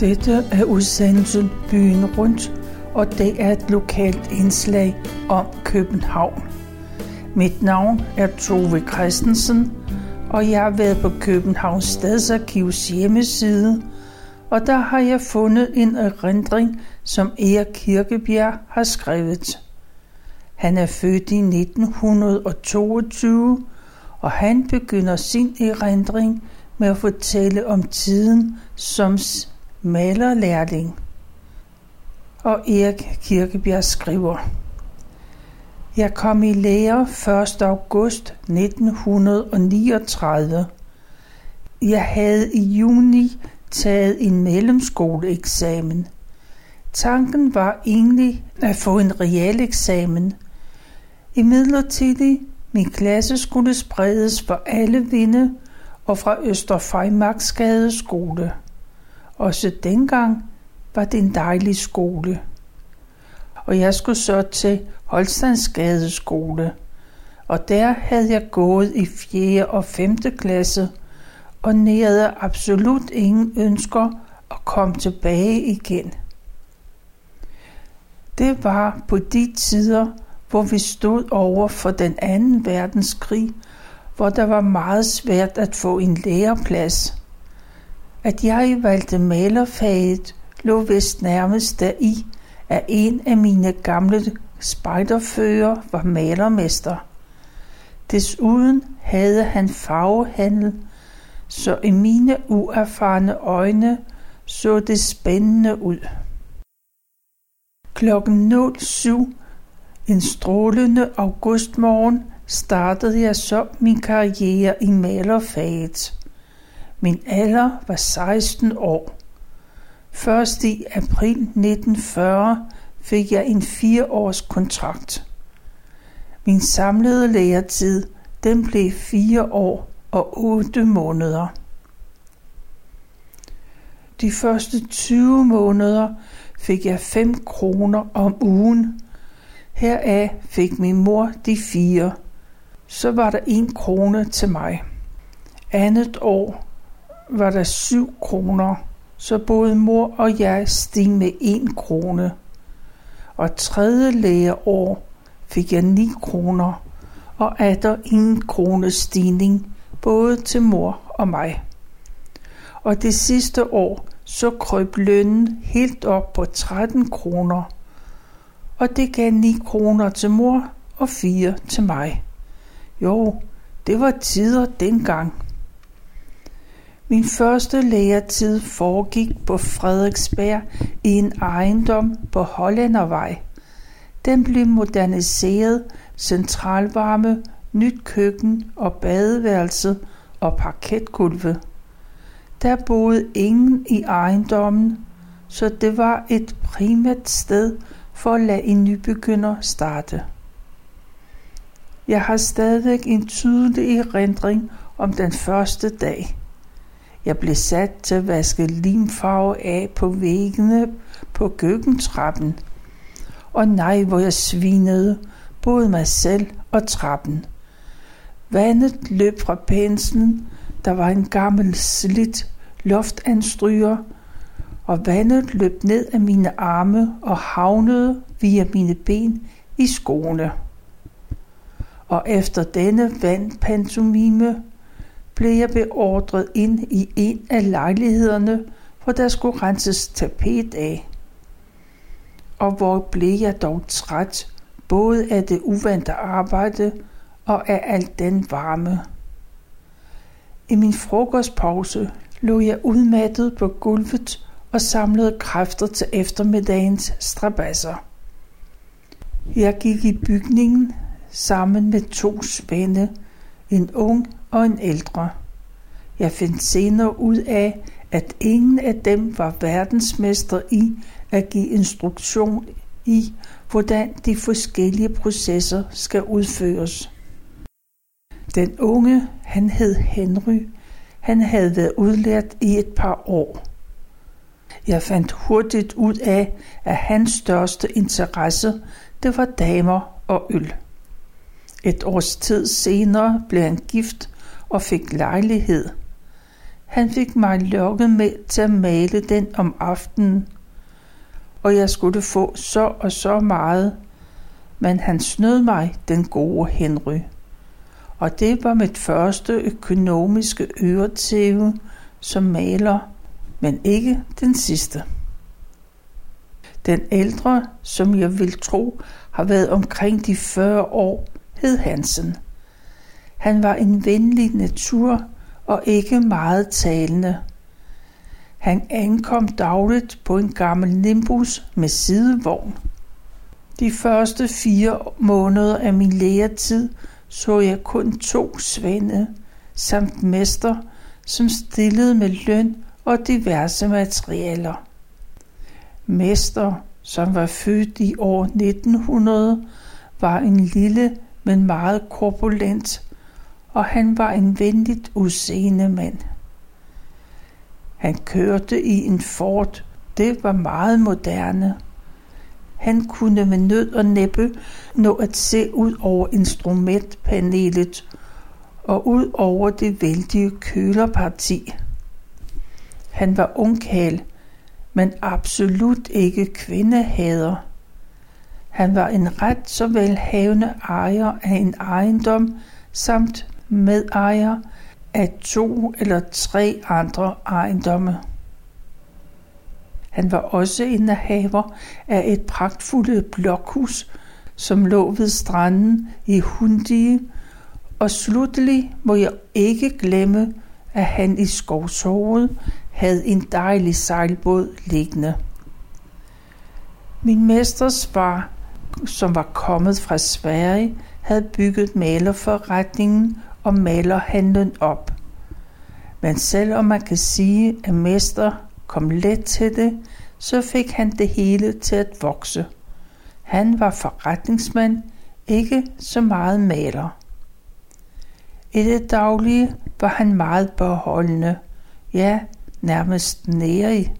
Dette er udsendelsen Byen Rundt, og det er et lokalt indslag om København. Mit navn er Tove Christensen, og jeg har været på Københavns Stadsarkivs hjemmeside, og der har jeg fundet en erindring, som Erik Kirkebjerg har skrevet. Han er født i 1922, og han begynder sin erindring med at fortælle om tiden som malerlærling. Og Erik Kirkebjerg skriver, Jeg kom i lære 1. august 1939. Jeg havde i juni taget en mellemskoleeksamen. Tanken var egentlig at få en realeksamen. I midlertid min klasse skulle spredes for alle vinde og fra Østerfejmarksgade skole. Også dengang var det en dejlig skole. Og jeg skulle så til Holstandsgade skole. Og der havde jeg gået i 4. og 5. klasse og nærede absolut ingen ønsker at komme tilbage igen. Det var på de tider, hvor vi stod over for den anden verdenskrig, hvor der var meget svært at få en læreplads. At jeg valgte malerfaget lå vist nærmest deri, at en af mine gamle spejderfører var malermester. Desuden havde han farvehandel, så i mine uerfarne øjne så det spændende ud. Klokken 07 en strålende augustmorgen startede jeg så min karriere i malerfaget. Min alder var 16 år. Først i april 1940 fik jeg en fireårs kontrakt. Min samlede læretid den blev fire år og otte måneder. De første 20 måneder fik jeg 5 kroner om ugen. Heraf fik min mor de fire. Så var der en krone til mig. Andet år var der 7 kroner, så både mor og jeg steg med 1 krone. Og tredje lægeår fik jeg 9 kroner, og der en krone stigning både til mor og mig. Og det sidste år så krøb lønnen helt op på 13 kroner, og det gav 9 kroner til mor og 4 til mig. Jo, det var tider dengang. Min første læretid foregik på Frederiksberg i en ejendom på Hollændervej. Den blev moderniseret, centralvarme, nyt køkken og badeværelse og parketgulve. Der boede ingen i ejendommen, så det var et primært sted for at lade en nybegynder starte. Jeg har stadig en tydelig erindring om den første dag. Jeg blev sat til at vaske limfarve af på væggene på køkkentrappen. Og nej, hvor jeg svinede både mig selv og trappen. Vandet løb fra penslen, der var en gammel slidt loftanstryger, og vandet løb ned af mine arme og havnede via mine ben i skoene. Og efter denne vandpantomime blev jeg beordret ind i en af lejlighederne, hvor der skulle renses tapet af. Og hvor blev jeg dog træt, både af det uvante arbejde og af al den varme. I min frokostpause lå jeg udmattet på gulvet og samlede kræfter til eftermiddagens strabasser. Jeg gik i bygningen sammen med to spænde, en ung og en ældre. Jeg fandt senere ud af, at ingen af dem var verdensmester i at give instruktion i, hvordan de forskellige processer skal udføres. Den unge, han hed Henry, han havde været udlært i et par år. Jeg fandt hurtigt ud af, at hans største interesse, det var damer og øl. Et års tid senere blev han gift og fik lejlighed. Han fik mig lokket med til at male den om aftenen, og jeg skulle få så og så meget, men han snød mig, den gode Henry. Og det var mit første økonomiske øretæve som maler, men ikke den sidste. Den ældre, som jeg vil tro har været omkring de 40 år, hed Hansen. Han var en venlig natur og ikke meget talende. Han ankom dagligt på en gammel Nimbus med sidevogn. De første fire måneder af min læretid så jeg kun to svende samt mester, som stillede med løn og diverse materialer. Mester, som var født i år 1900, var en lille, men meget korpulent, og han var en venligt udseende mand. Han kørte i en Ford. Det var meget moderne. Han kunne med nød og næppe nå at se ud over instrumentpanelet og ud over det vældige kølerparti. Han var ungkal, men absolut ikke kvindehader. Han var en ret så velhavende ejer af en ejendom samt medejer af to eller tre andre ejendomme. Han var også indehaver af et pragtfuldt blokhus, som lå ved stranden i Hundie, og slutlig må jeg ikke glemme, at han i skovsåret havde en dejlig sejlbåd liggende. Min mesters far, som var kommet fra Sverige, havde bygget malerforretningen og maler handlen op. Men selvom man kan sige, at mester kom let til det, så fik han det hele til at vokse. Han var forretningsmand, ikke så meget maler. I det daglige var han meget beholdende, ja, nærmest nærig.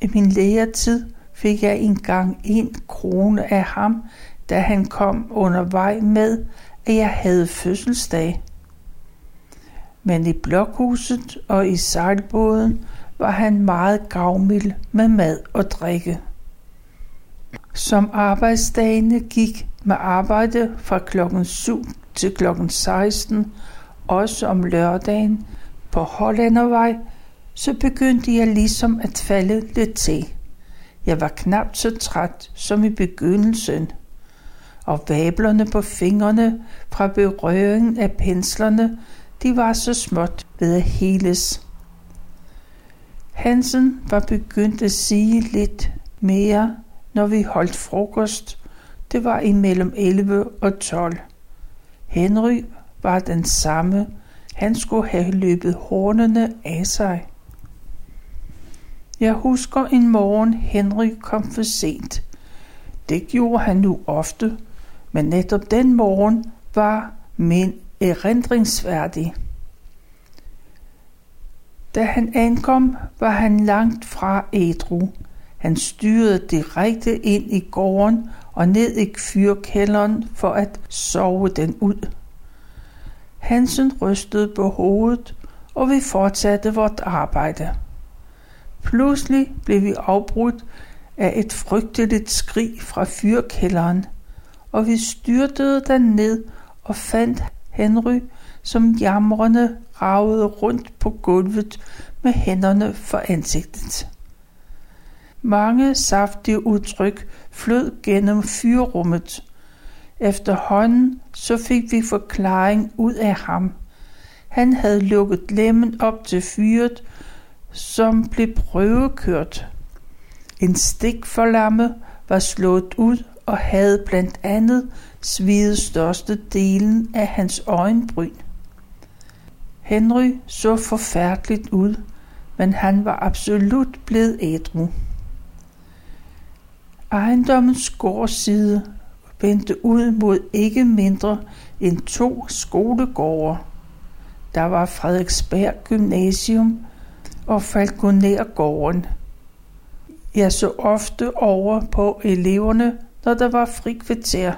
I min læretid fik jeg engang en krone af ham, da han kom under vej med, at jeg havde fødselsdag. Men i blokhuset og i sejlbåden var han meget gavmild med mad og drikke. Som arbejdsdagene gik med arbejde fra klokken 7 til klokken 16, også om lørdagen, på Hollandervej, så begyndte jeg ligesom at falde lidt til. Jeg var knap så træt som i begyndelsen, og vablerne på fingrene fra berøringen af penslerne, de var så småt ved at heles. Hansen var begyndt at sige lidt mere, når vi holdt frokost. Det var imellem 11 og 12. Henry var den samme. Han skulle have løbet hornene af sig. Jeg husker en morgen, Henry kom for sent. Det gjorde han nu ofte, men netop den morgen var min erindringsværdig. Da han ankom, var han langt fra ædru. Han styrede direkte ind i gården og ned i fyrkælderen for at sove den ud. Hansen rystede på hovedet, og vi fortsatte vort arbejde. Pludselig blev vi afbrudt af et frygteligt skrig fra fyrkælderen, og vi styrtede derned og fandt Henry, som jamrende ragede rundt på gulvet med hænderne for ansigtet. Mange saftige udtryk flød gennem fyrrummet. Efterhånden så fik vi forklaring ud af ham. Han havde lukket lemmen op til fyret, som blev prøvekørt. En stikforlamme var slået ud og havde blandt andet svidet største delen af hans øjenbryn. Henry så forfærdeligt ud, men han var absolut blevet ædru. Ejendommens gårdside vendte ud mod ikke mindre end to skolegårde. Der var Frederiksberg Gymnasium og Falconergården. Jeg så ofte over på eleverne, når der var frikvarter.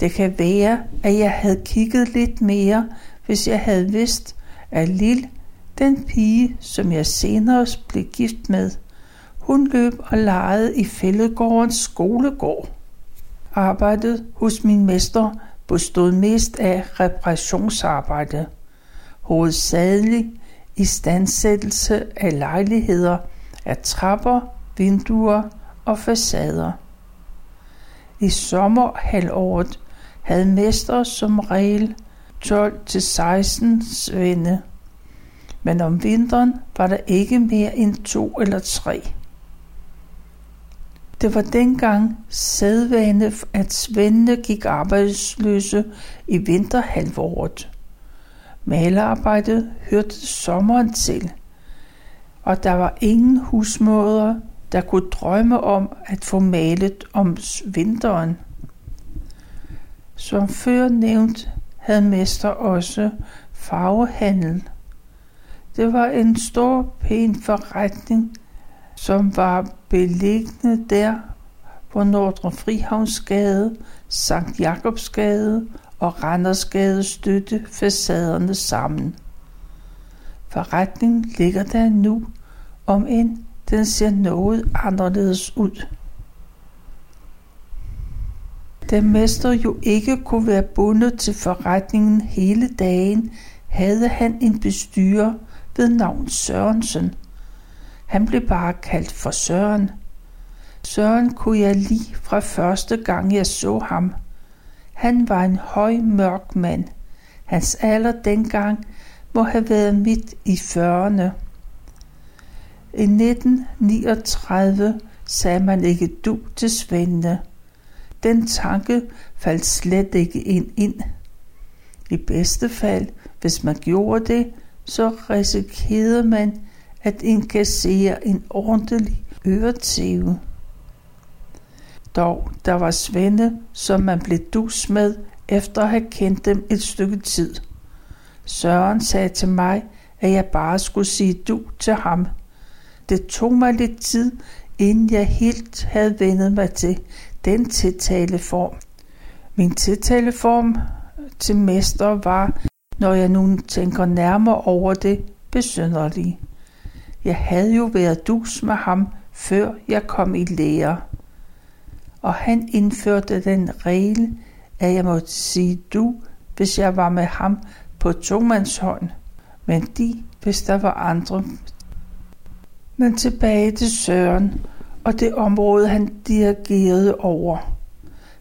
Det kan være, at jeg havde kigget lidt mere, hvis jeg havde vidst, at Lil, den pige, som jeg senere blev gift med, hun løb og legede i fællegårdens skolegård. Arbejdet hos min mester bestod mest af reparationsarbejde, hovedsageligt i standsættelse af lejligheder, af trapper, vinduer og facader. I sommerhalvåret havde mester som regel 12-16 svende, men om vinteren var der ikke mere end to eller tre. Det var dengang sædvane, at svendene gik arbejdsløse i vinterhalvåret. Malerarbejdet hørte sommeren til, og der var ingen husmødre, der kunne drømme om at få malet om vinteren. Som før nævnt havde mester også farvehandel. Det var en stor, pæn forretning, som var beliggende der, på Nordre Frihavnsgade, Sankt Jakobsgade og Randersgade støtte facaderne sammen. Forretningen ligger der nu, om en den ser noget anderledes ud. Da mester jo ikke kunne være bundet til forretningen hele dagen, havde han en bestyrer ved navn Sørensen. Han blev bare kaldt for Søren. Søren kunne jeg lige fra første gang jeg så ham. Han var en høj, mørk mand. Hans alder dengang må have været midt i 40'erne. I 1939 sagde man ikke du til Svende. Den tanke faldt slet ikke ind ind. I bedste fald, hvis man gjorde det, så risikerede man at inkassere en ordentlig øretæve. Dog, der var Svende, som man blev dus med, efter at have kendt dem et stykke tid. Søren sagde til mig, at jeg bare skulle sige du til ham. Det tog mig lidt tid, inden jeg helt havde vendet mig til den tiltaleform. Min tiltaleform til mester var, når jeg nu tænker nærmere over det, besynderlig. Jeg havde jo været dus med ham, før jeg kom i lære. Og han indførte den regel, at jeg måtte sige du, hvis jeg var med ham på tomandshånd, men de, hvis der var andre. Men tilbage til Søren og det område, han dirigerede over.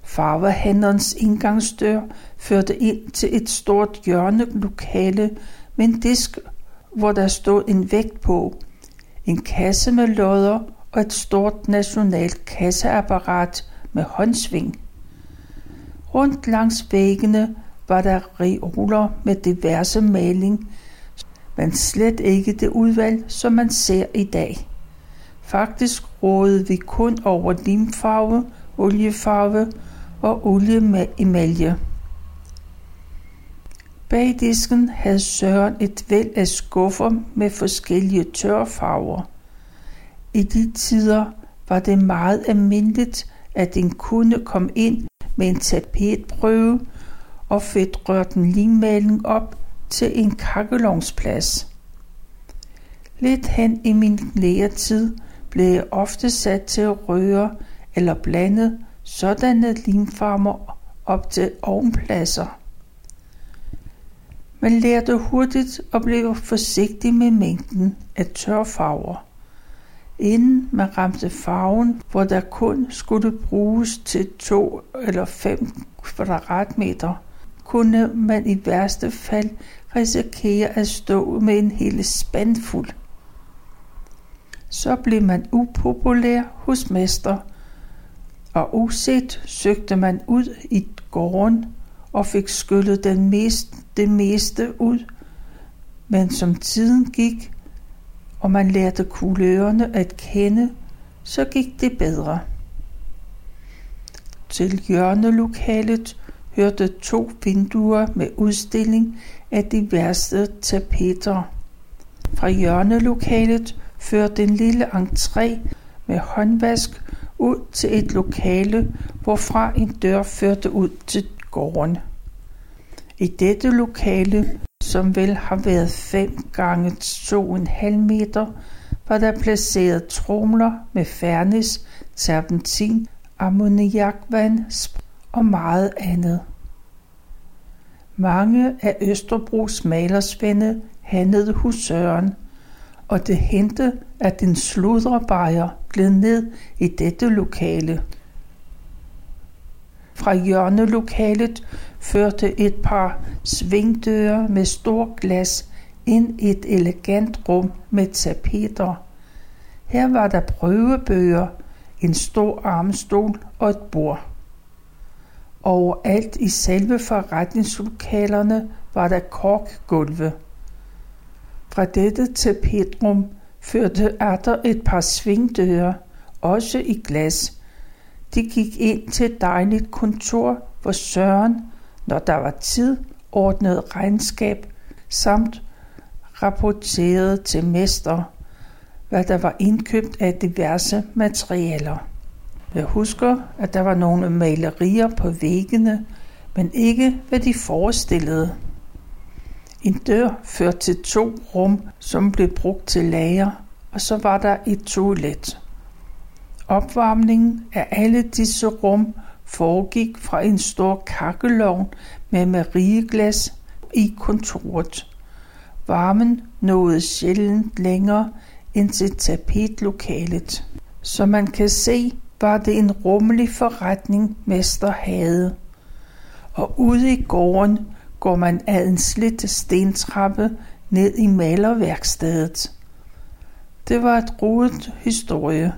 Farvehandlerens indgangsdør førte ind til et stort hjørnelokale med en disk, hvor der stod en vægt på, en kasse med lodder og et stort nationalt kasseapparat med håndsving. Rundt langs væggene var der reoler med diverse maling, men slet ikke det udvalg, som man ser i dag. Faktisk rådede vi kun over limfarve, oliefarve og olieemalje. Bag disken havde Søren et væld af skuffer med forskellige tørfarver. I de tider var det meget almindeligt, at en kunde kom ind med en tapetprøve og fik rørt en limmaling op til en kakkelovnsplads. Lidt hen i min læretid blev jeg ofte sat til at røre eller blande sådanne limfarmer op til ovnpladser. Man lærte hurtigt og blev forsigtig med mængden af tørfarver. Inden man ramte farven, hvor der kun skulle bruges til 2 eller 5 kvadratmeter, kunne man i værste fald risikere at stå med en hel spandfuld. Så blev man upopulær hos mester, og uset søgte man ud i gården og fik skyllet den mest, det meste ud. Men som tiden gik, og man lærte kulørerne at kende, så gik det bedre. Til hjørnelokalet hørte to vinduer med udstilling af de værste tapeter. Fra hjørnelokalet førte den lille entré med håndvask ud til et lokale, hvorfra en dør førte ud til gården. I dette lokale som vel har været 5 gange 2,5 meter, var der placeret tromler med fernis, terpentin, ammoniakvand og meget andet. Mange af Østerbros malersvende handlede hos Søren, og det hente, at den sludrebejer gled ned i dette lokale. Fra hjørnelokalet førte et par svingdøre med stor glas ind i et elegant rum med tapeter. Her var der prøvebøger, en stor armstol og et bord. Overalt i selve forretningslokalerne var der korkgulve. Fra dette tapetrum førte atter et par svingdøre, også i glas. De gik ind til et dejligt kontor, hvor Søren, når der var tid, ordnede regnskab samt rapporterede til mester, hvad der var indkøbt af diverse materialer. Jeg husker, at der var nogle malerier på væggene, men ikke hvad de forestillede. En dør førte til to rum, som blev brugt til lager, og så var der et toilet. Opvarmningen af alle disse rum foregik fra en stor kakkelovn med marieglas i kontoret. Varmen nåede sjældent længere ind til tapetlokalet. Som man kan se, var det en rummelig forretning, mester havde. Og ude i gården går man ad en slidt stentrappe ned i malerværkstedet. Det var et rodet historie.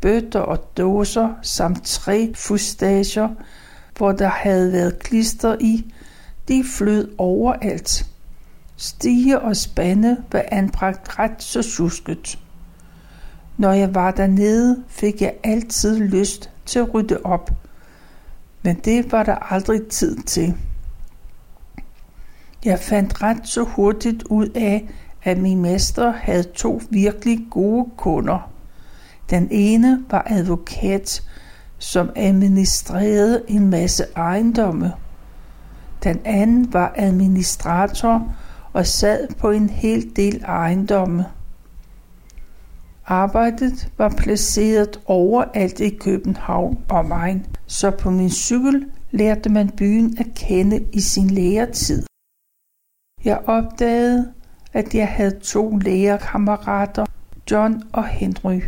Bøtter og dåser samt tre fustager, hvor der havde været klister i, de flød overalt. Stige og spande var anbragt ret så susket. Når jeg var dernede, fik jeg altid lyst til at rydde op, men det var der aldrig tid til. Jeg fandt ret så hurtigt ud af, at min mester havde to virkelig gode kunder. Den ene var advokat, som administrerede en masse ejendomme. Den anden var administrator og sad på en hel del ejendomme. Arbejdet var placeret overalt i København og Main, så på min cykel lærte man byen at kende i sin læretid. Jeg opdagede, at jeg havde to lærerkammerater, John og Henry.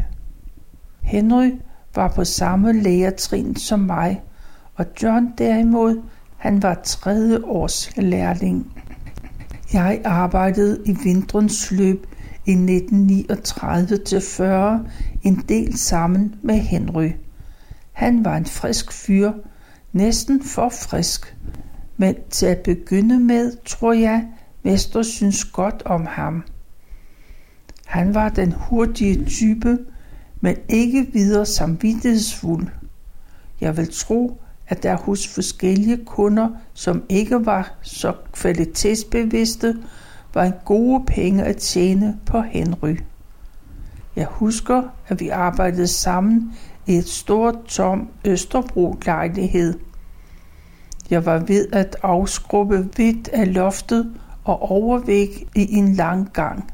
Henry var på samme lærertrin som mig, og John derimod, han var tredje års lærling. Jeg arbejdede i vinterens løb i 1939-40 en del sammen med Henry. Han var en frisk fyr, næsten for frisk, men til at begynde med, tror jeg, Mester synes godt om ham. Han var den hurtige type, men ikke videre samvittighedsfuld. Jeg vil tro, at der hos forskellige kunder, som ikke var så kvalitetsbevidste, var en gode penge at tjene på Henry. Jeg husker, at vi arbejdede sammen i et stort tom Østerbro-lejlighed. Jeg var ved at afskrubbe vidt af loftet og overvæg i en lang gang.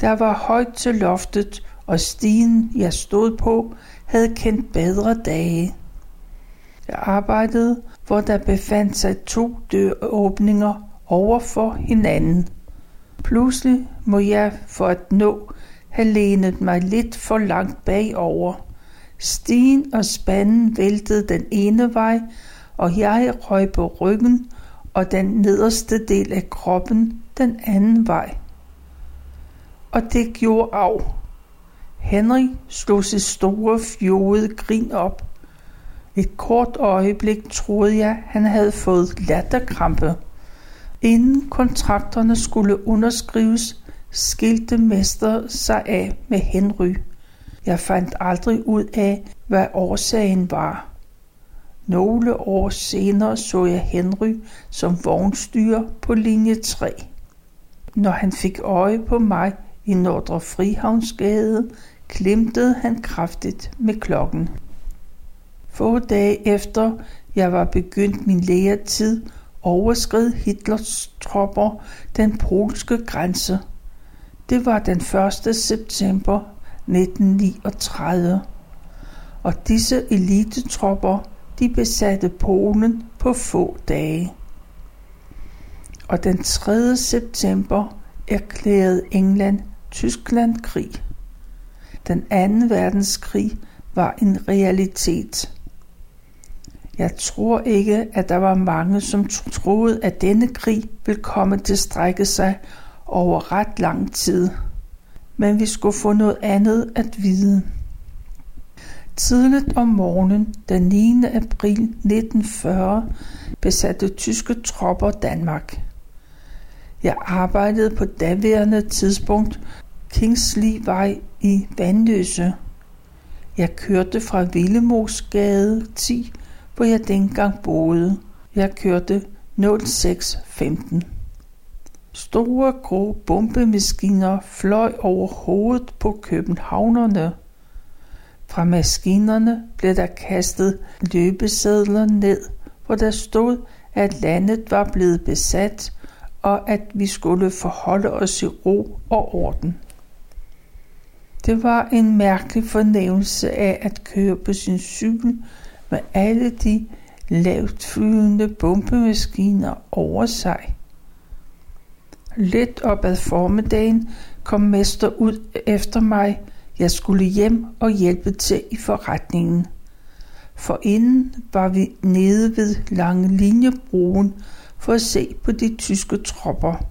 Der var højt til loftet, og stigen, jeg stod på, havde kendt bedre dage. Jeg arbejdede, hvor der befandt sig to døråbninger over for hinanden. Pludselig må jeg for at nå have lænet mig lidt for langt bagover. Stigen og spanden væltede den ene vej, og jeg røg på ryggen og den nederste del af kroppen den anden vej. Og det gjorde af. Henry slog sit store fjode grin op. Et kort øjeblik troede jeg, han havde fået latterkrampe. Inden kontrakterne skulle underskrives, skilte mester sig af med Henry. Jeg fandt aldrig ud af, hvad årsagen var. Nogle år senere så jeg Henry som vognstyrer på linje 3. Når han fik øje på mig i Nordre Frihavnsgade, klimtede han kraftigt med klokken. Få dage efter jeg var begyndt min læretid, overskred Hitlers tropper den polske grænse. Det var den 1. september 1939, og disse elitetropper de besatte Polen på få dage. Og den 3. september erklærede England Tyskland krig. Den anden verdenskrig var en realitet. Jeg tror ikke, at der var mange, som troede, at denne krig ville komme til at strække sig over ret lang tid. Men vi skulle få noget andet at vide. Tidligt om morgenen den 9. april 1940 besatte tyske tropper Danmark. Jeg arbejdede på daværende tidspunkt Kingsleyvej i Vandløse. Jeg kørte fra Villemosgade 10, hvor jeg dengang boede. Jeg kørte 0615. Store grå bombemaskiner fløj over hovedet på københavnerne. Fra maskinerne blev der kastet løbesedler ned, hvor der stod, at landet var blevet besat, og at vi skulle forholde os i ro og orden. Det var en mærkelig fornemmelse af at køre på sin cykel med alle de lavt flyvende bombemaskiner over sig. Lidt op ad formiddagen kom mester ud efter mig. Jeg skulle hjem og hjælpe til i forretningen. For inden var vi nede ved lange linjebroen for at se på de tyske tropper.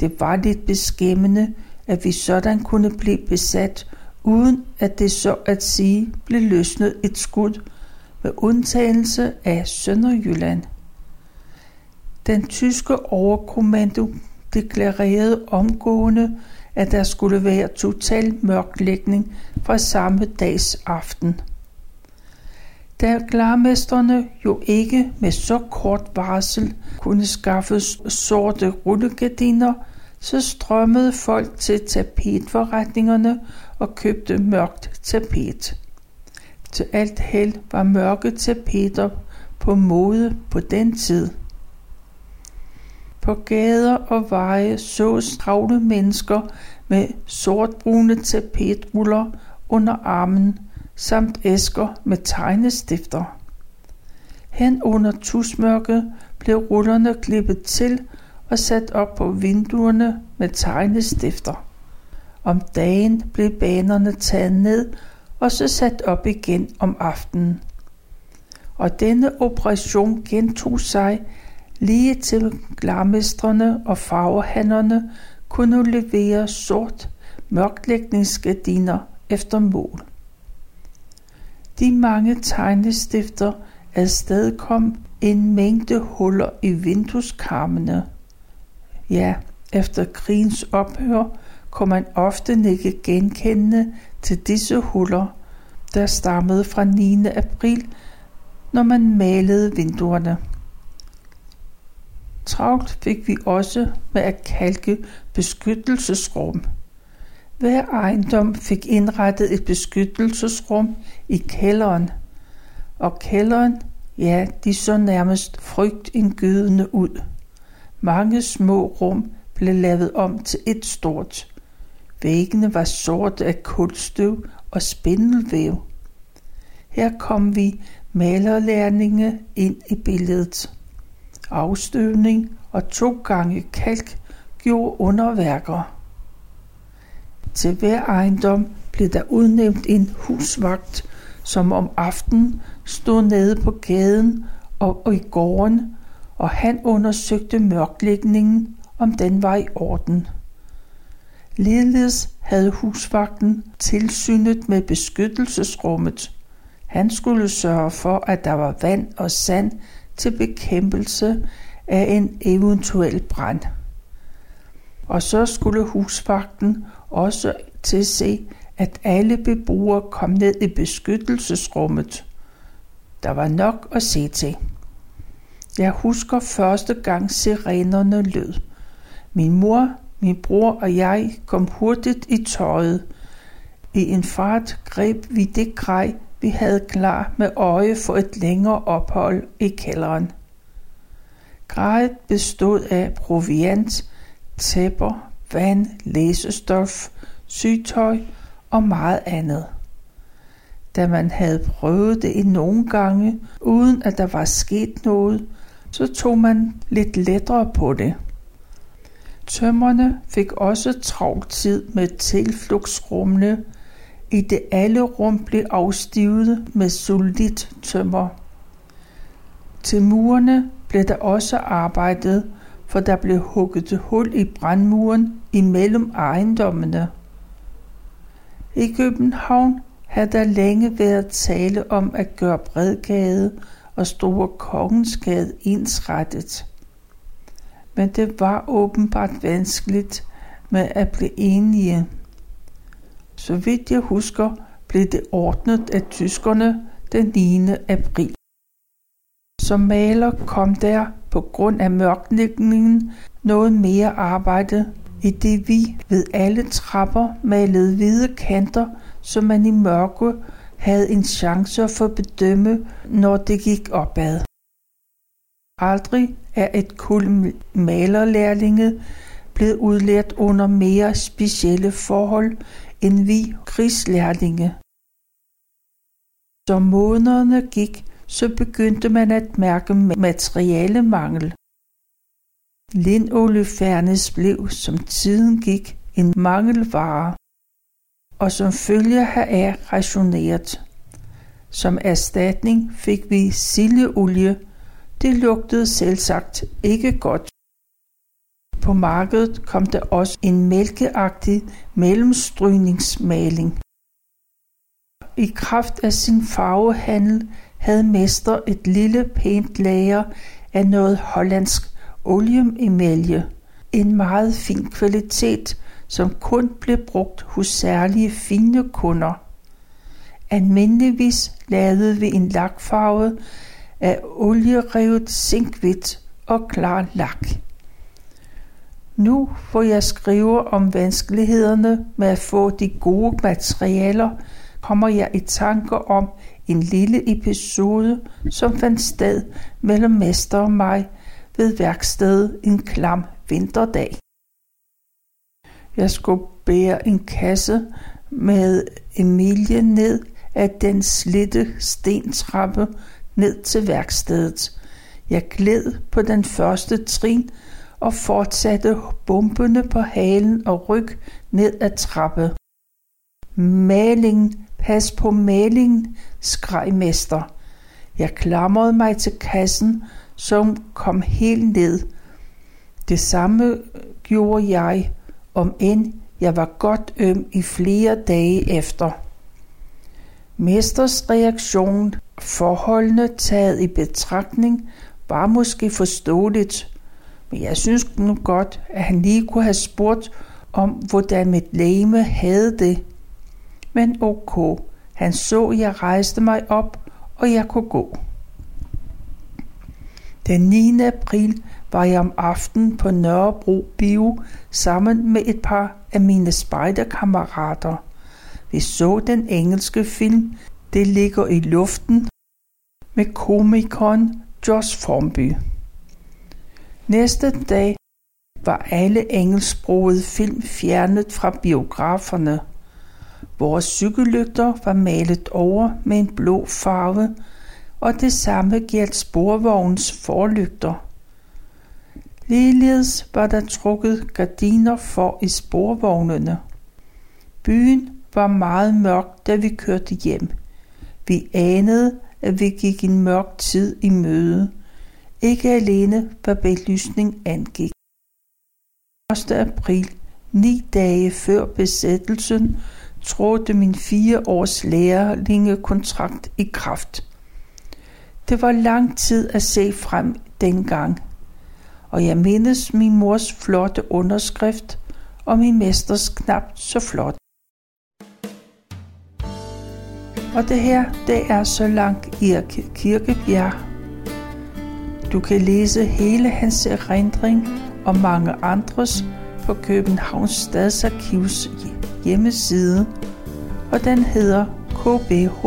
Det var lidt beskæmmende, at vi sådan kunne blive besat, uden at det så at sige blev løsnet et skud, med undtagelse af Sønderjylland. Den tyske overkommando deklarerede omgående, at der skulle være total mørklægning fra samme dags aften. Da klarmesterne jo ikke med så kort varsel kunne skaffe sorte rullegardiner, så strømmede folk til tapetforretningerne og købte mørkt tapet. Til alt held var mørke tapeter på mode på den tid. På gader og veje sås travle mennesker med sortbrune tapetruller under armen samt æsker med tegnestifter. Hen under tusmørket blev rullerne klippet til og sat op på vinduerne med tegnestifter. Om dagen blev banerne taget ned og så sat op igen om aftenen. Og denne operation gentog sig lige til glarmestrene og farvehandlerne kunne levere sort mørklægningsgardiner efter mål. De mange tegnestifter afstedkom en mængde huller i vindueskarmene. Ja, efter krigens ophør kunne man ofte ikke genkende til disse huller, der stammede fra 9. april, når man malede vinduerne. Travlt fik vi også med at kalke beskyttelsesrum. Hver ejendom fik indrettet et beskyttelsesrum i kælderen, og kælderen, ja, de så nærmest frygtindgydende ud. Mange små rum blev lavet om til et stort. Væggene var sorte af kulstøv og spindelvæv. Her kom vi malerlærninge ind i billedet. Afstøvning og to gange kalk gjorde underværker. Til hver ejendom blev der udnævnt en husvagt, som om aftenen stod nede på gaden og i gården, og han undersøgte mørklægningen, om den var i orden. Ligeledes havde husvagten tilsynet med beskyttelsesrummet. Han skulle sørge for, at der var vand og sand til bekæmpelse af en eventuel brand. Og så skulle husvagten også tilse, at alle beboere kom ned i beskyttelsesrummet. Der var nok at se til. Jeg husker første gang sirenerne lød. Min mor, min bror og jeg kom hurtigt i tøjet. I en fart greb vi det grej, vi havde klar med øje for et længere ophold i kælderen. Grejet bestod af proviant, tæpper, vand, læsestof, sygtøj og meget andet. Da man havde prøvet det i nogle gange, uden at der var sket noget, så tog man lidt lettere på det. Tømmerne fik også travlt tid med tilflugtsrummene, i det alle rum blev afstivet med solidt tømmer. Til murene blev der også arbejdet, for der blev hugget hul i brandmuren imellem ejendommene. I København havde der længe været tale om at gøre Bredgade og Store Kongensgade ensrettet. Men det var åbenbart vanskeligt med at blive enige. Så vidt jeg husker, blev det ordnet af tyskerne den 9. april. Som maler kom der på grund af mørklægningen noget mere arbejde, i det vi ved alle trapper malede hvide kanter, så man i mørke havde en chance for at bedømme, når det gik opad. Aldrig er et kul malerlærlinge blevet udlært under mere specielle forhold end vi krigslærlinge. Som månederne gik, så begyndte man at mærke materialemangel. Lindoliefernes blev, som tiden gik, en mangelvare, og som følge heraf rationeret. Som erstatning fik vi sildeolie. Det lugtede selvsagt ikke godt. På markedet kom der også en mælkeagtig mellemstrygningsmaling. I kraft af sin farvehandel havde mester et lille pænt lager af noget hollandsk olieemalje, en meget fin kvalitet, som kun blev brugt hos særlige fine kunder. Almindeligvis lavede vi en lakfarve af olierevet zinkvidt og klar lak. Nu hvor jeg skriver om vanskelighederne med at få de gode materialer, kommer jeg i tanker om en lille episode, som fandt sted mellem mester og mig ved værkstedet en klam vinterdag. Jeg skulle bære en kasse med Emilie ned af den slitte stentrappe ned til værkstedet. Jeg gled på den første trin og fortsatte bumpende på halen og ryg ned ad trappe. Malingen, pas på malingen, skreg mester. Jeg klamrede mig til kassen, som kom helt ned. Det samme gjorde jeg, om end jeg var godt øm i flere dage efter. Mesters reaktion, forholdene taget i betragtning, var måske forståeligt, men jeg synes nu godt, at han lige kunne have spurgt om, hvordan mit læme havde det. Men ok, han så, at jeg rejste mig op, og jeg kunne gå. Den 9. april var jeg om aftenen på Nørrebro Bio sammen med et par af mine spejderkammerater. Vi så den engelske film det ligger i luften med komikeren Josh Formby. Næste dag var alle engelsksprogede film fjernet fra biograferne. Vores cykellygter var malet over med en blå farve, og det samme gjaldt sporvognens forlygter. Ligeledes var der trukket gardiner for i sporvognene. Byen var meget mørk, da vi kørte hjem. Vi anede, at vi gik en mørk tid i møde. Ikke alene hvad belysning angik. 1. april, ni dage før besættelsen, trådte min fire års lærlingekontrakt i kraft. Det var lang tid at se frem dengang, og jeg mindes min mors flotte underskrift og min mesters knap så flot. Og det her, det er så langt i Kirkebjerg. Du kan læse hele hans erindring og mange andres på Københavns Stadsarkivs hjemmeside, og den hedder kbharkiv.dk.